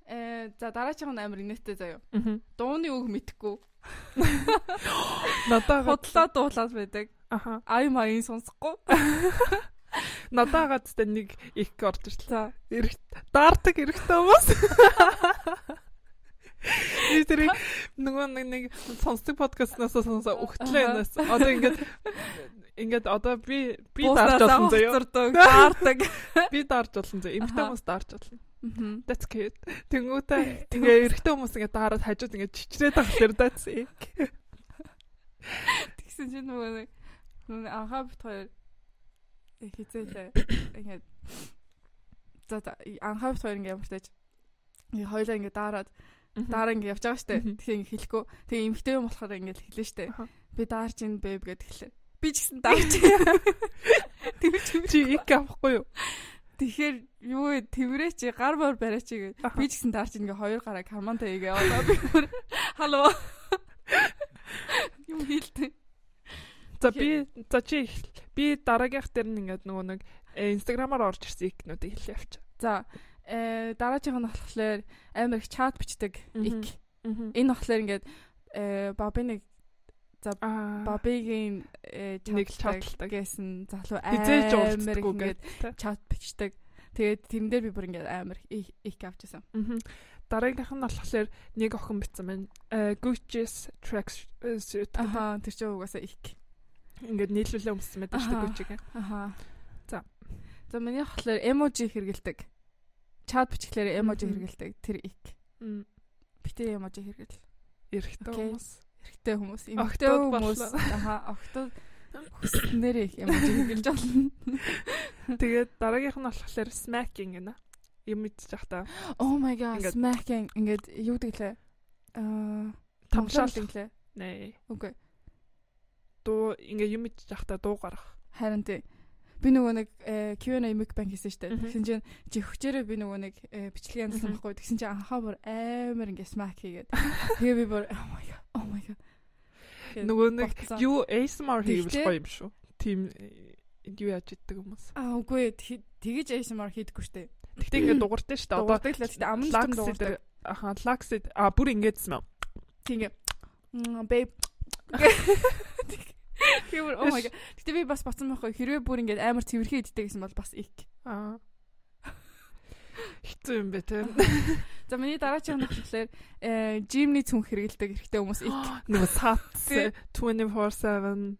Э за дараагийн нь амар инээдтэй заяа. Дууны үг мэдхгүй.
Надаа
худлаа дуулаад байдаг.
Аха.
Ай маягийн сонсохгүй.
Надаагаад тэ нэг их орж ирлээ. Эрэг даардаг эрэгтэй хүмүүс. Би тэр нөгөө нэг нэг сонсдог подкастнаас сонсоо өгтлээ энэс. Одоо ингээд ингээд одоо би би даарч болсон заяа.
Даардаг.
Би даарч болсон заяа. Эмэгтэй хүмүүс даарч болно. That's cute. Тэнгүүтээ ингээ эрэгтэй хүмүүс ингээ даараад хажууд ингээ чичрээд байгаа хэрэг that's it.
Тэгсэн чинь нөгөө нэг анхаа бит хоёр хизээлээ ингээ за анхаа бит хоёр ингээ ямартаж ингээ хоёлаа ингээ даараад дараа ингээ явж байгаа штэ. Тэгэхээр ингээ хэлэхгүй. Тэгээ эмхтэй юм болохоор ингээ хэлнэ штэ. Би даарч ин бэб гэд хэлээ. Би ч гэсэн даарч.
Тэр чи их авахгүй юу?
Тэгэхээр юу вэ? Тэврээ чи гар бор бариа чи гэд. Би ч гэсэн даарч ингээ хоёр гараа каманта игээ. Одоо би халуу. Юм хэлдэг.
За би за чи би дараагийнх дээр нь ингээд нөгөө нэг инстаграмаар орж ирсэн икнүүдийг хэлээ явчих.
За э дараагийн нь болохоор амар их чат бичдэг ик. Энэ болохоор ингээд э баби нэг за бабигийн
нэг чаталдаг
гэсэн залуу амар ингээд чат бичдэг. Тэгээд тэрэн дээр би бүр ингээд амар их авчихсан.
Дараагийнх нь болохоор нэг охин бичсэн байна. Gucci's tracks
аа тэр чинь угаасаа их
ингээд нийлүүлээ өмссөн байдаг шүү дээ Gucci-г.
Аха.
За.
За миний болохоор эможи хэрэгэлдэг. Чат бичглээр эможи хэрэгэлдэг. Тэр их. Битээ эможи хэрэгэл.
Эрэхтэй хүмүүс.
Эрэхтэй хүмүүс. Эмэгтэй хүмүүс. Аха. Октод хүснээр их эможи хэрэгэлж болно.
Тэгээд дараагийнх нь болохоор smacking гэнэ. Юм мэдчих та.
Oh my god, smacking ингээд юу гэглээ? Аа, тамшаал гэглээ.
Нэ.
Үгүй.
Дуу ингээ юм мэдчих та дуу гарах.
Харин тий. Би нөгөө нэг Q&A mic bank хийсэн штэ. Тэгсэн чинь чи хүчээрээ би нөгөө нэг бичлэгийн янзлсан байхгүй. Тэгсэн чинь анхаа бүр амар ингээ smack хийгээд. Тэгээ би бүр oh my god. Oh my god.
Нөгөө нэг юу ASMR хийвэл гоё юм шүү. Тим юу яаж иддэг хүмүүс.
Аа үгүй тэгэж ASMR хийдэггүй штэ.
Тэгтээ ингээд дууртай штэ.
Одоо тэгтээ амлаг дууртай.
Аха, лаксид а бүр ингэдсэн юм.
Тийм. Babe. Хэмэр oh my god. Гэтэ би бас боцсон байхгүй хэрвээ бүр ингээд амар цэвэрхэн иддэг гэсэн бол бас их.
Аа. Хэцүү юм бэ те.
За миний дараагийн нь болохоор э жимний цүнх хэрэгэлдэг хэрэгтэй хүмүүс их.
Нөгөө сац 24/7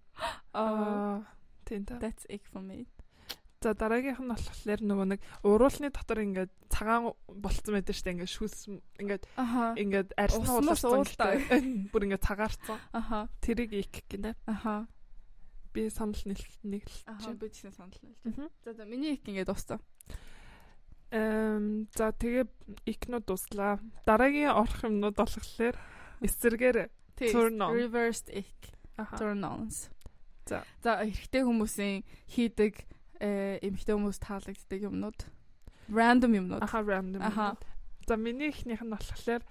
аа тийм та.
That's it for me.
За дараагийнх нь болохоор нөгөө нэг уруулны дотор ингээд цагаан болцсон байдаг шүү дээ ингээд шүүс ингээд ингээд арьсна ууларсан бүр ингээд цагаарцсан.
Аха.
Тэрийг ик гинэ.
Аха.
Би санал нэг л
чи. Би тэгсэн санал нийлж. За за миний ик ингээд дууссан.
Эм за тэгээ икнууд дуслаа. Дараагийн орох юмнууд болохоор эсэргээр
turn on reversed ik turn ons. За за эрэгтэй хүмүүсийн хийдэг э эмэгтэй хүмүүс таалагддаг юмнууд random юмнууд.
Аха random. Аха. За миний ихнийх нь болохоор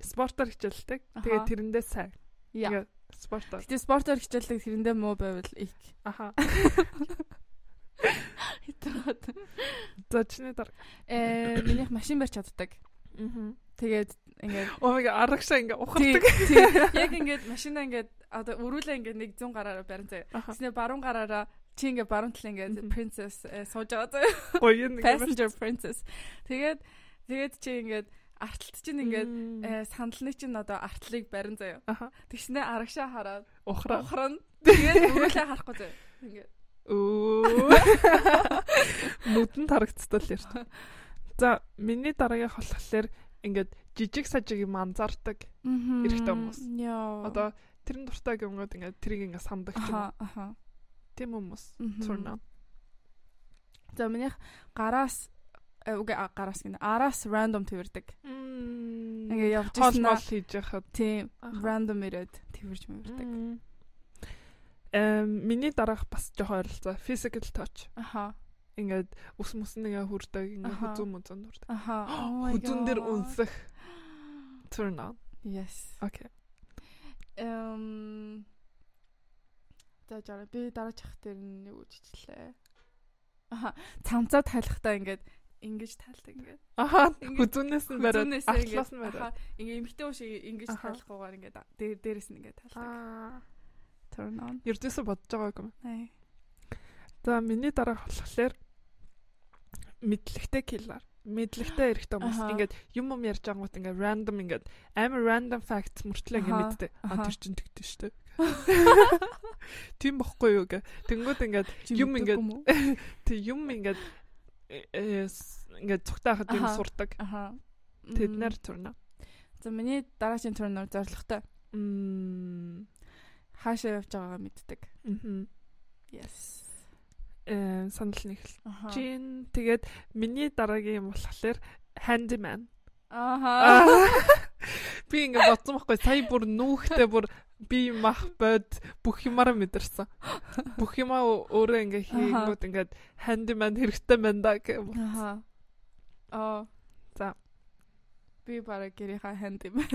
спортоор хичээлдэг. Тэгээ тэрэндээ сайн.
Яа.
Спортоор.
Тэгээ спортоор хичээлдэг тэрэндээ муу байвал их.
Аха.
Хэтрээд.
За чиний дараа.
Э минийх машин барьж чаддаг.
Аа.
Тэгээд ингээд
my god аргашаа ингээд ухардаг.
Яг ингээд машинаа ингээд одоо өрүүлээ ингээд нэг 100 гараараа барин заяа. Тэснэ баруун гараараа чи ингээ баруун талын ингээ princess э, сууж байгаа заа.
Гоё нэг
passenger princess. Тэгээд тэгээд чи ингээ артлт чинь ингээд э, сандалны чинь одоо артлыг барин заяа. Тэгснэ арагшаа хараад
ухраа.
Ухран. Тэгээд өрөөлөө харахгүй заяа. Ингээ.
Өө. Нүдэн тарагцтал ярьж. За миний дараагийн болохоор ингээд жижиг сажиг юм анзаардаг эрэгтэй хүмүүс. Одоо тэрэн дуртай гэмгүүд ингээд тэрийг ингээд самдаг ч юм. Тийм хүмүүс. Цурна.
За минийх гараас үгүй гараас гэнэ араас random твэрдэг.
Ингээ явж ирсэн бол хийж яхад
тийм random ирээд твэрж мөрдөг.
Эм миний дараах бас жоохон ойролцоо physical touch.
Аха.
Ингээд ус мус нэгэ хүрдэг ингээ хүзүүн мүзэн хүрдэг.
Аха.
Хүзүүн дээр үнсэх. Turn on.
Yes.
Okay.
Эм За жаа би дараачих дээр юу үжичлээ. Аха цамцаа тайлахтаа ингээд ингэж тайлдаг ингээд.
Аха хүзүүнээс нь бариад артлаас нь
бариад. Ингээ эмхтэй уу шиг ингэж тайлахгүйгээр ингээд дээр дээрээс нь ингээд тайлдаг. Turn on.
Ердөөсө бодож байгаагүй юм.
Аа.
За миний дараа болохоор мэдлэгтэй киллер. Мэдлэгтэй эрэхтэй хүмүүс ингээд юм юм ярьж ангууд ингээд random ингээд амар random facts мөртлөө ингээд мэддэг. А тэр чин тэгдэж штэ. Тийм бохгүй юу гэ. Тэнгүүд ингээд юм ингээд тэг юм ингээд ингээд цугтаахад юм сурдаг. Тэд нар турна.
За миний дараагийн турнаар зоригтой. Хаашаа явж байгаагаа мэддэг. Yes.
Э санал нэг л. Чин тэгээд миний дараагийн юм болохоор handyman.
Аха.
Би ингээ бодсон байхгүй сая бүр нүүхтэй бүр би мах бод бүх юмараа мэдэрсэн. Бүх юмаа өөрөө ингээ хийгүүд ингээд handyman хэрэгтэй байна да гэх юм.
Аха. Аа. За. Би бараг гэрийнхаа handyman.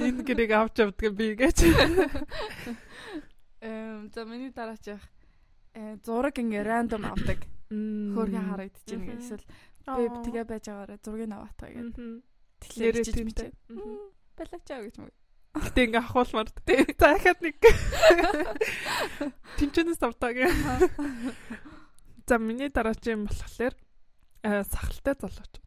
Энэ гэрийг авч явдаг би гэж.
Эм за миний дараачих э зураг ингээ рандом авдаг. Хөөргөн харагдчихэв ингээ эсвэл Би тэгээ байж байгаараа зургийг аваатаа гэдэг. Тэгэхээр тиймтэй. Балачаа гэж мэг.
Гэтэ ингээ ахуулмаар тий. Захаад нэг. Тинчэнэс тавтаа гэ. За миний дараагийн болохоор э сахалтай залууч.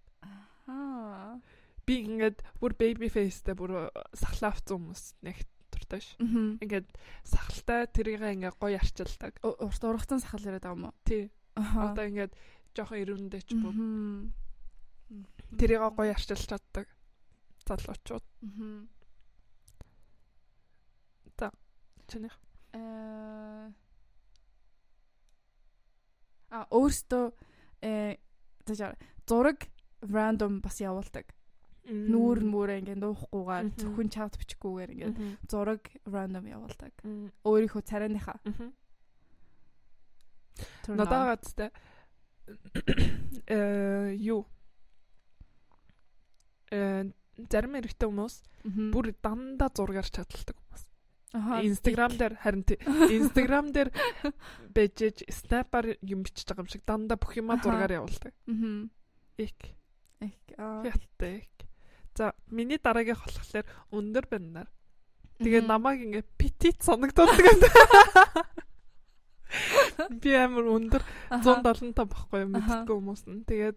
Аа.
Би ингээд бүр baby face-тэй бүр сахлаа авсан хүмүүс нэг дуртай ш. Ингээд сахалтай тэрийг ингээ гоё арчилдаг.
Урт ургацсан сахал яриад байгаа юм уу?
Тий. Одоо ингээд жоохон ирүүндээ ч бод. Тэрийг гоё арчилж чаддаг залуучууд. За. Чинийх.
Э А өөртөө э зураг random бас явуулдаг. Нүүр мүрээ ингээ дуухгүйгээр зөвхөн чат бичихгүйгээр ингээ зураг random явуулдаг. Өөрийнхөө царайныхаа.
Надад гадтай э юу э зарим эрэгтэй хүмүүс бүр дандаа зургаар чаддаг хүмүүс. Instagram дээр харин Instagram дээр бэжэж снапаар юм бичиж байгаа юм шиг дандаа бүх юма зургаар явуулдаг. Аа. Ик.
Ик. Аа.
Хятад. За, миний дараагийн болохоор өндөр баннаар. Тэгээ намайг ингээ petit санагдуулдаг юм. Би амар өндөр 175 байхгүй юм мэддэг хүмүүс нь. Тэгээд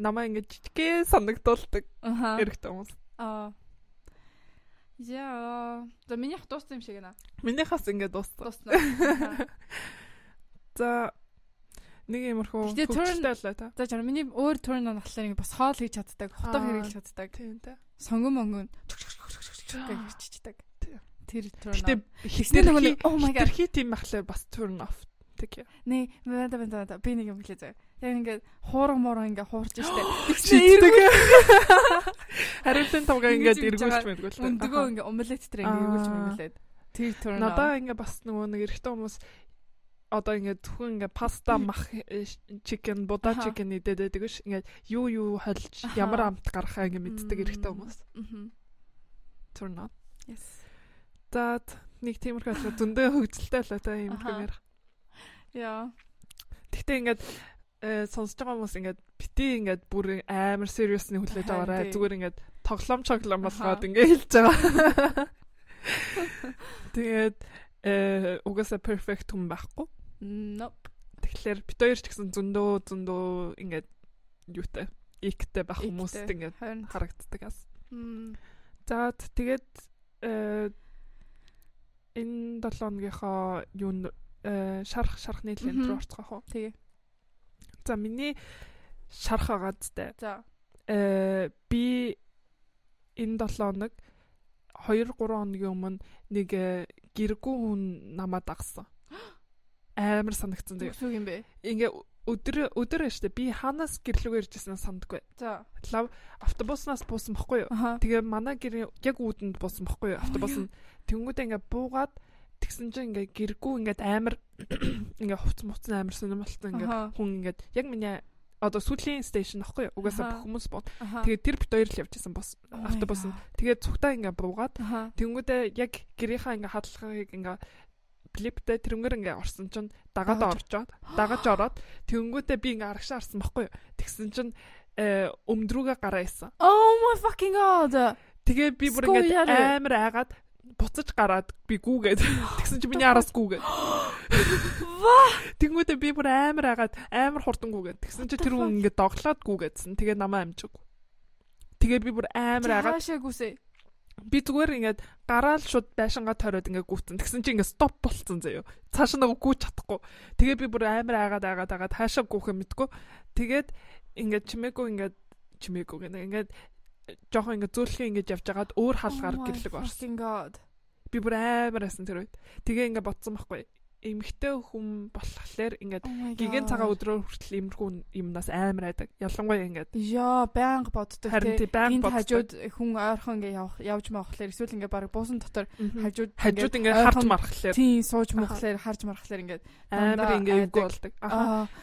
намайг ингээ жижигхэн санагдуулдаг. Эрэгтэй хүмүүс.
Аа. Яа. За миний хат дууссан юм шиг нэ.
Минийхээс ингээ дууссан.
Дууссан.
За нэг юмрхүү
болоо та. За жаа миний өөр төрн нь болохоор бас хоол хийж чаддаг, хотоо хэрэглэж чаддаг.
Тийм та.
Сонгон монгон гэж чичдэг. Тэр төрн.
Гэтэ хэснэ нэг oh my god. Тэр хит юм ахлаа бас turn off
тэг. Нэ бада бада би нэг юм хэлээ заяа. Яг ингээд хуурга муурга ингээд хуурж штэ. Тэгчдэг.
Хариултын тавга ингээд эргүүлж мэдгүй л.
Өндгөө ингээд омлет дээр ингээд эргүүлж мэдүүлээд. Тэр төрн.
Надаа ингээд бас нөгөө нэг эрэгтэй хүмүүс одоо ингээд зөвхөн ингээд паста мах чикен буда чикен идээд байдаг ш. Ингээд юу юу холж ямар амт гарахаа ингээд мэддэг эрэгтэй хүмүүс. Turn on.
Yes.
За нэг тиймэрхүү зөндөө хөвгөлтэй л та юм хэрэг.
Яа.
Гэхдээ ингээд э, сонсож байгаа хүмүүс ингээд бити ингээд бүр амар сериусны хүлээж аваарай. Зүгээр ингээд тоглоом чоглоом болгоод ингээд хэлж байгаа. Тэгээд э угаасаа перфект хүн байхгүй.
Nope.
Тэгэхээр бит хоёр ч гэсэн зөндөө зөндөө ингээд юутай иктэй байх хүмүүст ингээд харагддаг ас. За тэгээд э энэ 7 хоногийнхоо юу шарах шарах нийлэн рүү орцгоох уу?
Тэгээ.
За миний шарах агаадтай.
За.
Э би энэ 7 хоног 2 3 хоногийн өмнө нэг гэргүй хүн намайг дагсан амар санагдсан
тэгээ. Юу юм бэ?
Ингээ өдөр өдөр штэ би ханаас гэрлүүгээр иржсэн сандгүй.
За.
Лав автобуснаас буусан бохгүй юу? Тэгээ манай гэр яг үүдэнд буусан бохгүй юу? Автобус нь тэнгүүдээ ингээ буугаад тэгсэн чинь ингээ гэргүй ингээд амар ингээ хувц муцсан амар сонирмолтой ингээ хүн ингээд яг миний одоо сүүлийн стейшн ахгүй юу? Угаасаа бүх хүмүүс бод. Тэгээд тэр бит хоёр л явчихсан бос автобус нь. Тэгээд цугтаа ингээ буугаад тэнгүүдээ яг гэрийнхаа ингээ хадлагыг ингээ клиптэй тэрнгээр ингээ орсон чинь дагаад орчоод дагаж ороод тэнгүүтээ би ингээ арагшаа арсан байхгүй юу. Тэгсэн чинь өмдрүүгээ гараа исэн.
Oh my fucking god.
Тэгээ би бүр ингээ амар айгаад буцаж гараад би гүүгээд тэгсэн чи миний араас гүүгээд.
Ва.
Тэнгүүтээ би бүр амар айгаад амар хурдан гүүгээд тэгсэн чи тэр хүн ингээ доглоод гүүгээдсэн. Тэгээ намаа амжиг. Тэгээ би бүр амар айгаад.
Хаашаа гүсээ
би зүгээр ингээд гараал шууд байшингаа тойроод ингээд гүйтсэн. Тэгсэн чи ингээд стоп болцсон заяо. Цааш нэг гүйж чадахгүй. Тэгээ би бүр амар айгаад айгаад айгаад хаашаа гүйх юм мэдгүй. Тэгээд ингээд чимээгүй ингээд чимээгүй гэнэ. Ингээд жоохон ингээд зөөлхөн ингээд явж байгаад өөр хаалгаар
Oh
гэрлэг орсон. Би бүр амар асан тэр үед. Тэгээ ингээд бодсон байхгүй эмгтэй хүн болохоор ингээд
Oh
гигэн цагаан өдрөөр хүртэл имерхүү юмнаас амар айдаг. Ялангуяа ингээд
Яа, байнга боддог
харин тий байнга боддог.
хажууд хүн ойрхон ингээ явах явж маахлаар эсвэл ингээ баг буусан дотор хажууд
хажууд ингээд харж мархлаар
тий сууж мөхлээр харж мархлаар ингээ
амар ингээ юу болдог.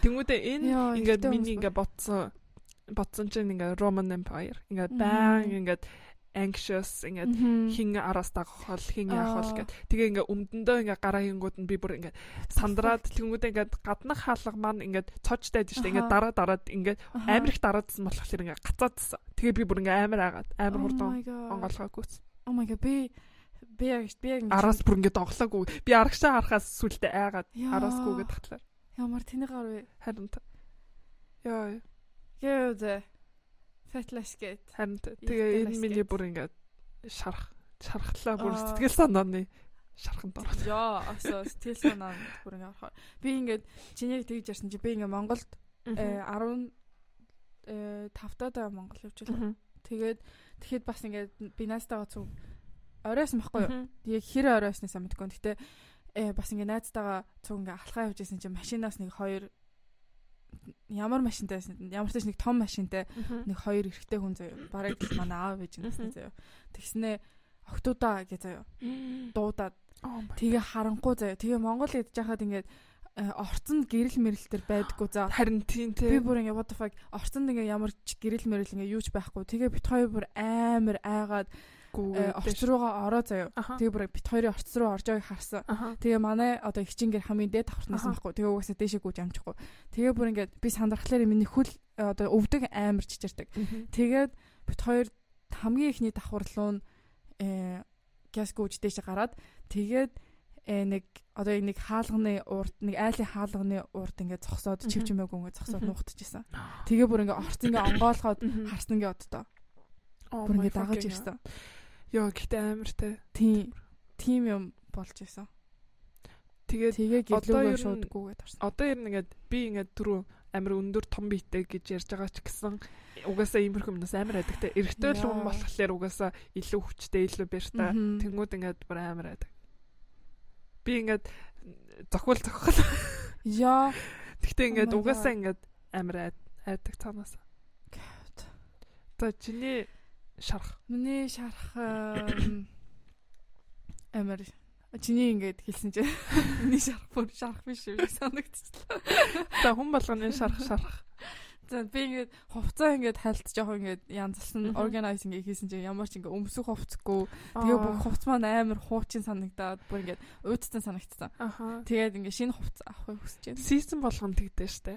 Тэнгүүдээ энэ ингээд миний
хүмүүс
ингээ бодсон бодсон чинь ингээ Roman Empire. Ингээ баян ингээ anxious ингээд хин араас дагах хол хин яах бол гэд. Тэгээ ингээ өмдөндөө ингээ гараа хингууд нь би бүр ингээ сандраад тэнгүүдээ ингээ гаднах хаалга маань ингээ цоочтай байж штэ. Ингээ дараа дараад ингээ амар их дараадсан болохоор ингээ гацаадсан. Тэгээ би бүр ингээ амар агаад амар хурдан онгоолгоогүй
Oh my god. Би би яг би яг
араас бүр ингээ доглоогүй би арагшаа харахаас сүлдээ айгаад
Яа.
араасгүйгээд татлаа
ямар тэний гар вэ?
харин та яа
Гөөд фэтлэс гэт.
харин тэгээ энэ миний бүр ингээ шарах шархлаа бүр сэтгэл санааны шарханд ороод
Яа, асоо сэтгэл санаа бүр ингээ орохоор. Би ингээд чинийг тэгж ярьсан чи би ингээ Монголд э, 10 э 5 даа Монгол явж байлаа. Тэгээд тэгэхэд бас ингээд би найзтайгаа цуг оройсон байхгүй юу? Яг хэр оройсноо мэдгүй. Гэтэ э бас ингээ найзтайгаа цуг ингээ алхаа явж исэн чинь машинаас нэг хоёр ямар машинтай байсан ямар ч нэг том машинтай нэг хоёр эрэгтэй хүн заяа. Бараг л манай аав ээж гэсэн заяа. Тэгснээ октоудаа гэж заяа. Дуудаад тэгээ харанхуу заяа. Тэгээ Монгол идэж хахад ингээд э, орцонд гэрэл мэрэлтэр байдггүй за.
харин тийм
Би
тий
бүр ингээ what the fuck орцонд ингээ ямар ч гэрэл мэрэл ингээ юуч байхгүй. Тэгээ бит хоёр бүр амар айгаад
Гүү.
орц руугаа ороо заяа. Тэгээ бүр бит хоёрын орц руу орж байгааг харсан. Тэгээ манай одоо их чингэр хамгийн дээд давхарнаас байхгүй. Тэгээ угаасаа дээшээ гүйж амжихгүй. Тэгээ бүр ингээд би сандрахлаар миний хөл одоо өвдөг амар чичирдэг. Тэгээд бит хоёр хамгийн ихний давхар руу э газ гүйж дээшээ гараад тэгээд э нэг одоо нэг хаалганы урд нэг айлын хаалганы урд ингээд зогсоод чив чимээг ингээд зогсоод нуухтажсэн. Тэгээ бүр ингээд орц ингээд онгоолгоод харсан ингээд оддоо. Бүр ингээд дагаж ирсэн.
Йоо гэхдээ амар те.
Тийм. Тийм юм болж исэн.
Тэгээд
тэгээ гэлүүгээ шуудгүйгээд
орсон. Одоо ер нь ингээд би ингээд түрүү амар өндөр том биетэй гэж ярьж байгаа ч гэсэн угаасаа иймэрхүү юмнаас амар байдаг те. Эрэгтэй л хүн болохоор угаасаа илүү хүчтэй, илүү бэртэй. Тэнгүүд ингээд бүр амар байдаг. Би ингээд зохиол зохиол.
Яа.
Гэхдээ ингээд угаасаа ингээд амар айдаг цаанаас. За чиний шарах.
Миний шарах амар чиний ингээд хэлсэн чинь миний шарах бүр шарах биш үү санагдчихлаа.
За хүн болгоны шарах шарах.
За би ингээд хувцаа ингээд хальт жоох ингээд янзлсан organize ингээд хийсэн чинь ямар ч ингээд өмсөх хувцгүй. Тэгээ бүх хувц маань амар хуучин санагдаад бүр ингээд уйдсан санагдсан. Тэгээд ингээд шинэ хувц авахыг хүсэж байна.
Season болгоно тэгдэж штэ.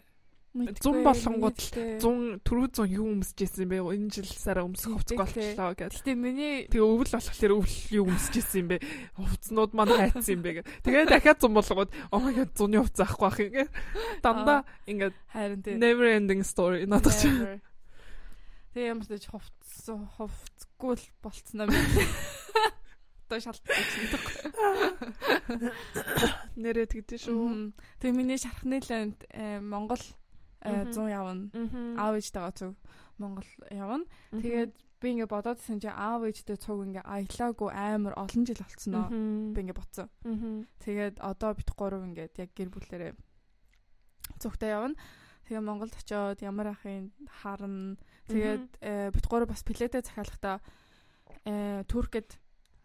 100 болонгууд 100 түрүү 100 юу өмсөжсэн бэ? Энэ жил сараа өмсөх хувцас болчлоо гэж.
Гэтэ миний
тэгээ өвөл болохоор өвөл юу өмсөжсэн юм бэ? Хувцснууд маань хайцсан юм бэ гэх. Тэгээ дахиад 100 болгоод oh my god 100-ны хувцас авахгүй ах ингэ. Дандаа ингээд
харин тий.
Never ending story надад ч.
Тэгээ ямар ч хувцс хувцгүй л болцсноо би. Одоо шалтгаан чинь.
Нэрээ тэгдэж шүү.
Тэгээ миний шархны ланд Монгол 100 э, явна. Аав ээжтэйгээ цуг Монгол явна. Тэгээд би ингээ бодоодсэн чи аав ээжтэй цуг ингээ аялаагүй амар олон жил болцсон нөө. Би ингээ ботсон. Тэгээд одоо бит гурав ингээд яг гэр бүлээрээ цугтаа явна. Тэгээ Монголд очиод ямар ахын харна. Тэгээд э, бит гурав бас плетэ захиалгахдаа э Туркэд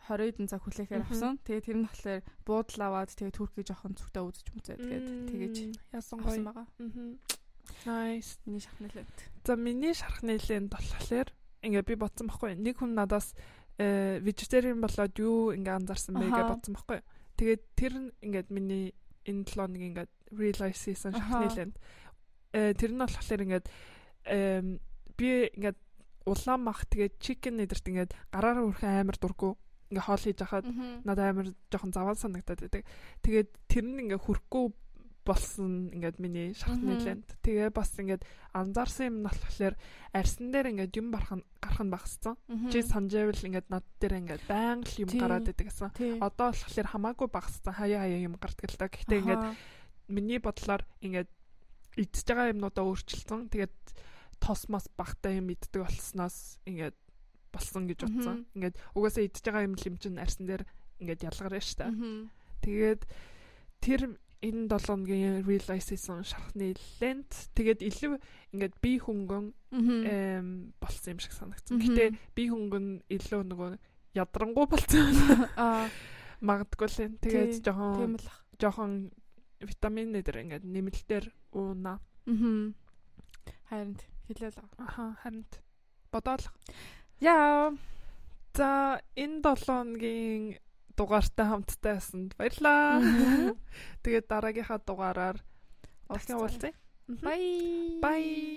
20 хэдэн цаг хүлээхээр авсан. Тэгээд тэр нь болохоор буудлаа аваад тэгээд Туркийг жоохон зүгтээ үзэж мүзээд тэгээд тэгэж яасан гоё. Аа.
Nice.
Миний шархны лент.
За миний шархны лент болохоор ингээ би бодсон байхгүй. Нэг хүн надаас э vegetarian болоод юу ингээ анзаарсан бэ гэж бодсон байхгүй. Тэгээд тэр ингээд миний энэ 7 нэг ингээд realize хийсэн шархны лент. Э тэр нь болохоор ингээд би ингээд улаан мах тэгээд chicken эдэрт ингээд гараараа хүрхэн амар дурггүй ингээ хоол хийж хахад надад амар жоохон заваа санагдаад байдаг. Тэгээд тэр нь ингээ хүрхгүй болсон ингээд миний шатны лент. Тэгээ бас ингээд анзаарсан юм нь болохоор арьсан дээр ингээд юм барах гарах нь багассан. Чи санджайвал ингээд над дээр ингээд байнга л юм гараад идэг гэсэн. Одоо болохоор хамаагүй багассан. Хаяа хаяа юм гардаг л да. Гэхдээ ингээд миний бодлоор ингээд идж байгаа юмнуудаа өөрчилсөн. Тэгээд тос мас багтай юм иддэг болсноос ингээд болсон гэж бодсон. Ингээд угаасаа идж байгаа юм лим чин арьсан дээр ингээд ялгарна шүү дээ. Тэгээд тэр энэ 7 хоногийн realize хийсэн шархны лент тэгээд илүү ингээд би хөнгөн болсон юм шиг санагдсан. Гэтэ би хөнгөн илүү нөгөө ядрангуй болсон. Аа магадгүй л энэ. Тэгээд жоохон жоохон витамин дээр ингээд нэмэлтээр ууна.
Аа. Харин хэлээл.
Аха харин бодоол.
Яа.
За энэ 7 хоногийн дугаартай хамттай байсанд баярлаа. Тэгээд дараагийнхаа дугаараар дахин уулзъя.
Bye.
Bye.